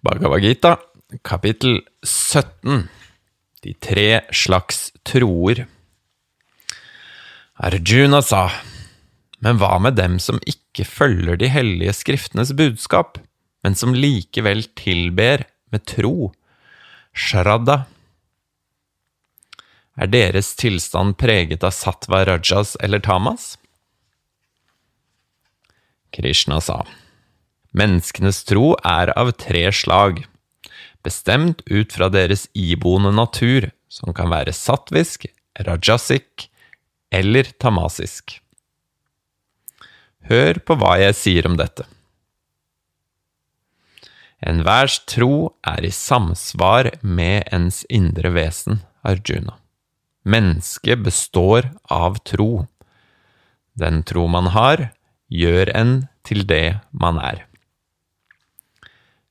Bhagavad Gita, kapittel 17 De tre slags troer. Arjuna sa, men hva med dem som ikke følger de hellige skriftenes budskap, men som likevel tilber med tro, shraddha? Er deres tilstand preget av sattva rajas eller tamas? Krishna sa, menneskenes tro er av tre slag bestemt ut fra deres iboende natur, som kan være satvisk, rajasik eller tamasisk. Hør på hva jeg sier om dette. Enhvers tro er i samsvar med ens indre vesen, Arjuna. Mennesket består av tro. Den tro man har, gjør en til det man er.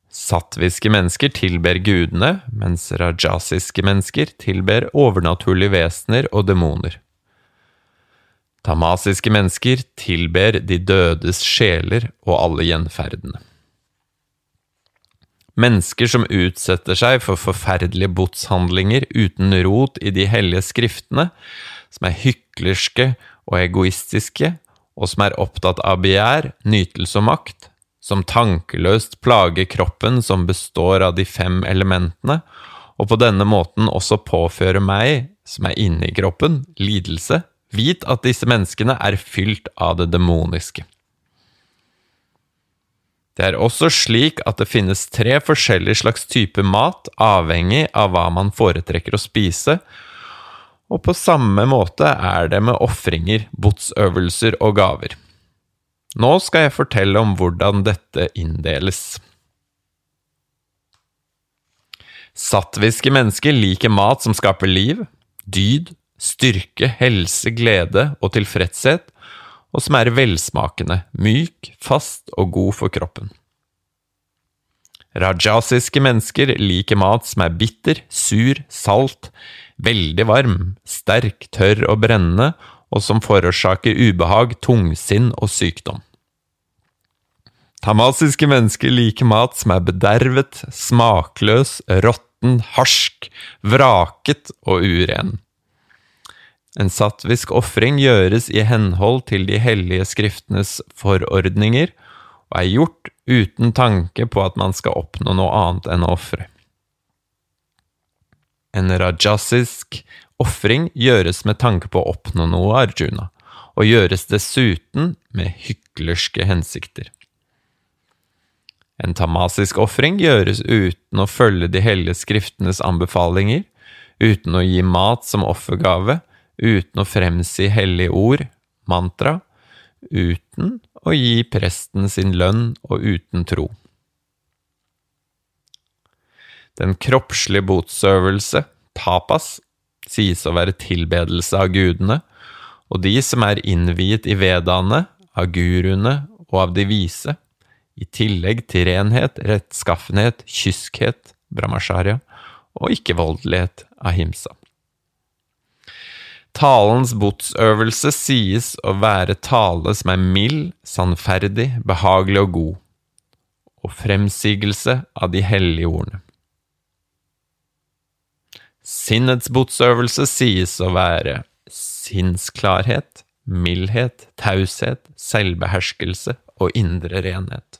Satviske mennesker tilber gudene, mens rajasiske mennesker tilber overnaturlige vesener og demoner. Tamasiske mennesker tilber de dødes sjeler og alle gjenferdene. Mennesker som utsetter seg for forferdelige botshandlinger uten rot i de hellige skriftene, som er hyklerske og egoistiske, og som er opptatt av begjær, nytelse og makt, som tankeløst plager kroppen som består av de fem elementene, og på denne måten også påfører meg, som er inne i kroppen, lidelse, vit at disse menneskene er fylt av det demoniske. Det er også slik at det finnes tre forskjellige slags typer mat, avhengig av hva man foretrekker å spise, og på samme måte er det med ofringer, botsøvelser og gaver. Nå skal jeg fortelle om hvordan dette inndeles. Sattviske mennesker liker mat som skaper liv, dyd, styrke, helse, glede og tilfredshet, og som er velsmakende, myk, fast og god for kroppen. Rajasiske mennesker liker mat som er bitter, sur, salt, veldig varm, sterk, tørr og brennende, og som forårsaker ubehag, tungsinn og sykdom. Tamasiske mennesker liker mat som er bedervet, smakløs, råtten, harsk, vraket og uren. En sattvisk ofring gjøres i henhold til de hellige skriftenes forordninger, og er gjort uten tanke på at man skal oppnå noe annet enn å ofre. En rajasisk ofring gjøres med tanke på å oppnå noe, Arjuna, og gjøres dessuten med hyklerske hensikter. En tamasisk ofring gjøres uten å følge de hellige skriftenes anbefalinger, uten å gi mat som offergave, uten å fremsi hellige ord, mantra, uten å gi presten sin lønn og uten tro. Den kroppslige botsøvelse, tapas, sies å være tilbedelse av gudene, og de som er innviet i vedaene, av guruene og av de vise, i tillegg til renhet, rettskaffenhet, kyskhet, brahmacharya, og ikke-voldelighet, ahimsa. Talens botsøvelse sies å være tale som er mild, sannferdig, behagelig og god, og fremsigelse av de hellige ordene. Sinnets botsøvelse sies å være sinnsklarhet, mildhet, taushet, selvbeherskelse og indre renhet.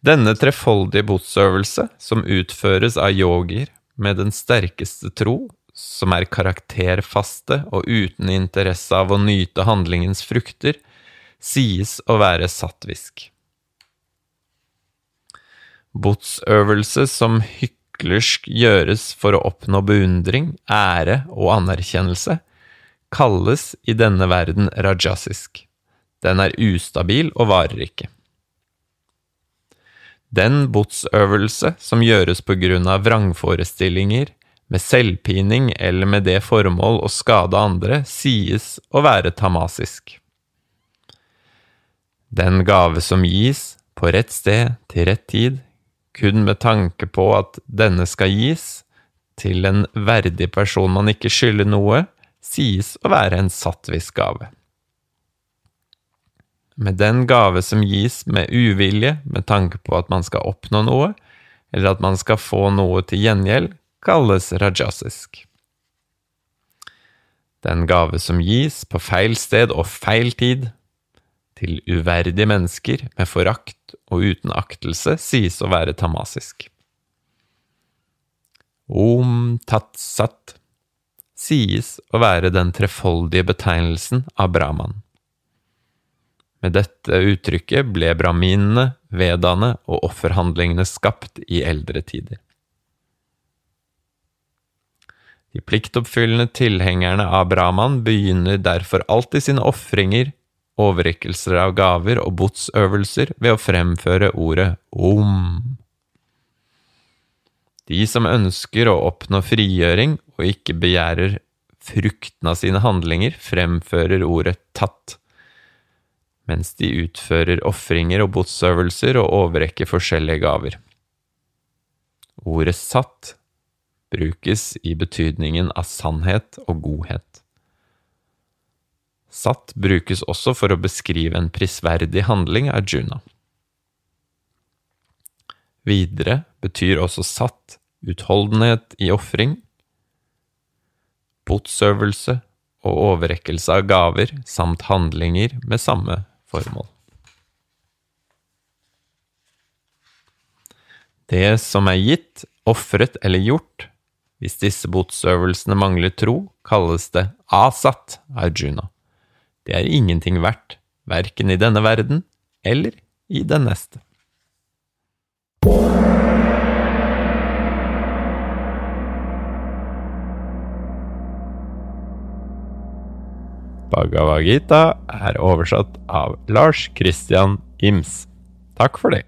Denne trefoldige botsøvelse, som utføres av yogier med den sterkeste tro, som er karakterfaste og uten interesse av å nyte handlingens frukter, sies å være sattvisk. Botsøvelse som hykker hyklersk gjøres for å oppnå beundring, ære og anerkjennelse, kalles i denne verden rajasisk. Den er ustabil og varer ikke. Den botsøvelse som gjøres på grunn av vrangforestillinger, med selvpining eller med det formål å skade andre, sies å være tamasisk. Den gave som gis, på rett sted, til rett tid, kun med tanke på at denne skal gis til en verdig person man ikke skylder noe, sies å være en sattvisk gave. med den gave som gis med uvilje med tanke på at man skal oppnå noe, eller at man skal få noe til gjengjeld, kalles rajasisk. Den gave som gis på feil sted og feil tid, til uverdige mennesker med forakt og uten aktelse, sies å være tamasisk. Om tat sat sies å være den trefoldige betegnelsen av Brahman. Med dette uttrykket ble brahminene, vedaene og offerhandlingene skapt i eldre tider. De pliktoppfyllende tilhengerne av Brahman begynner derfor alltid sine ofringer, overrekkelser av gaver og botsøvelser ved å fremføre ordet om. De som ønsker å oppnå frigjøring og ikke begjærer frukten av sine handlinger, fremfører ordet tatt, mens de utfører ofringer og botsøvelser og overrekker forskjellige gaver. Ordet satt brukes i betydningen av sannhet og godhet. Satt brukes også for å beskrive en prisverdig handling av Juna. Videre betyr også satt utholdenhet i ofring, botsøvelse og overrekkelse av gaver samt handlinger med samme formål. Det som er gitt, ofret eller gjort, hvis disse botsøvelsene mangler tro, kalles det asat arjuna. Det er ingenting verdt, verken i denne verden eller i den neste. Bhagavad Gita er oversatt av Lars Christian Ims. Takk for det.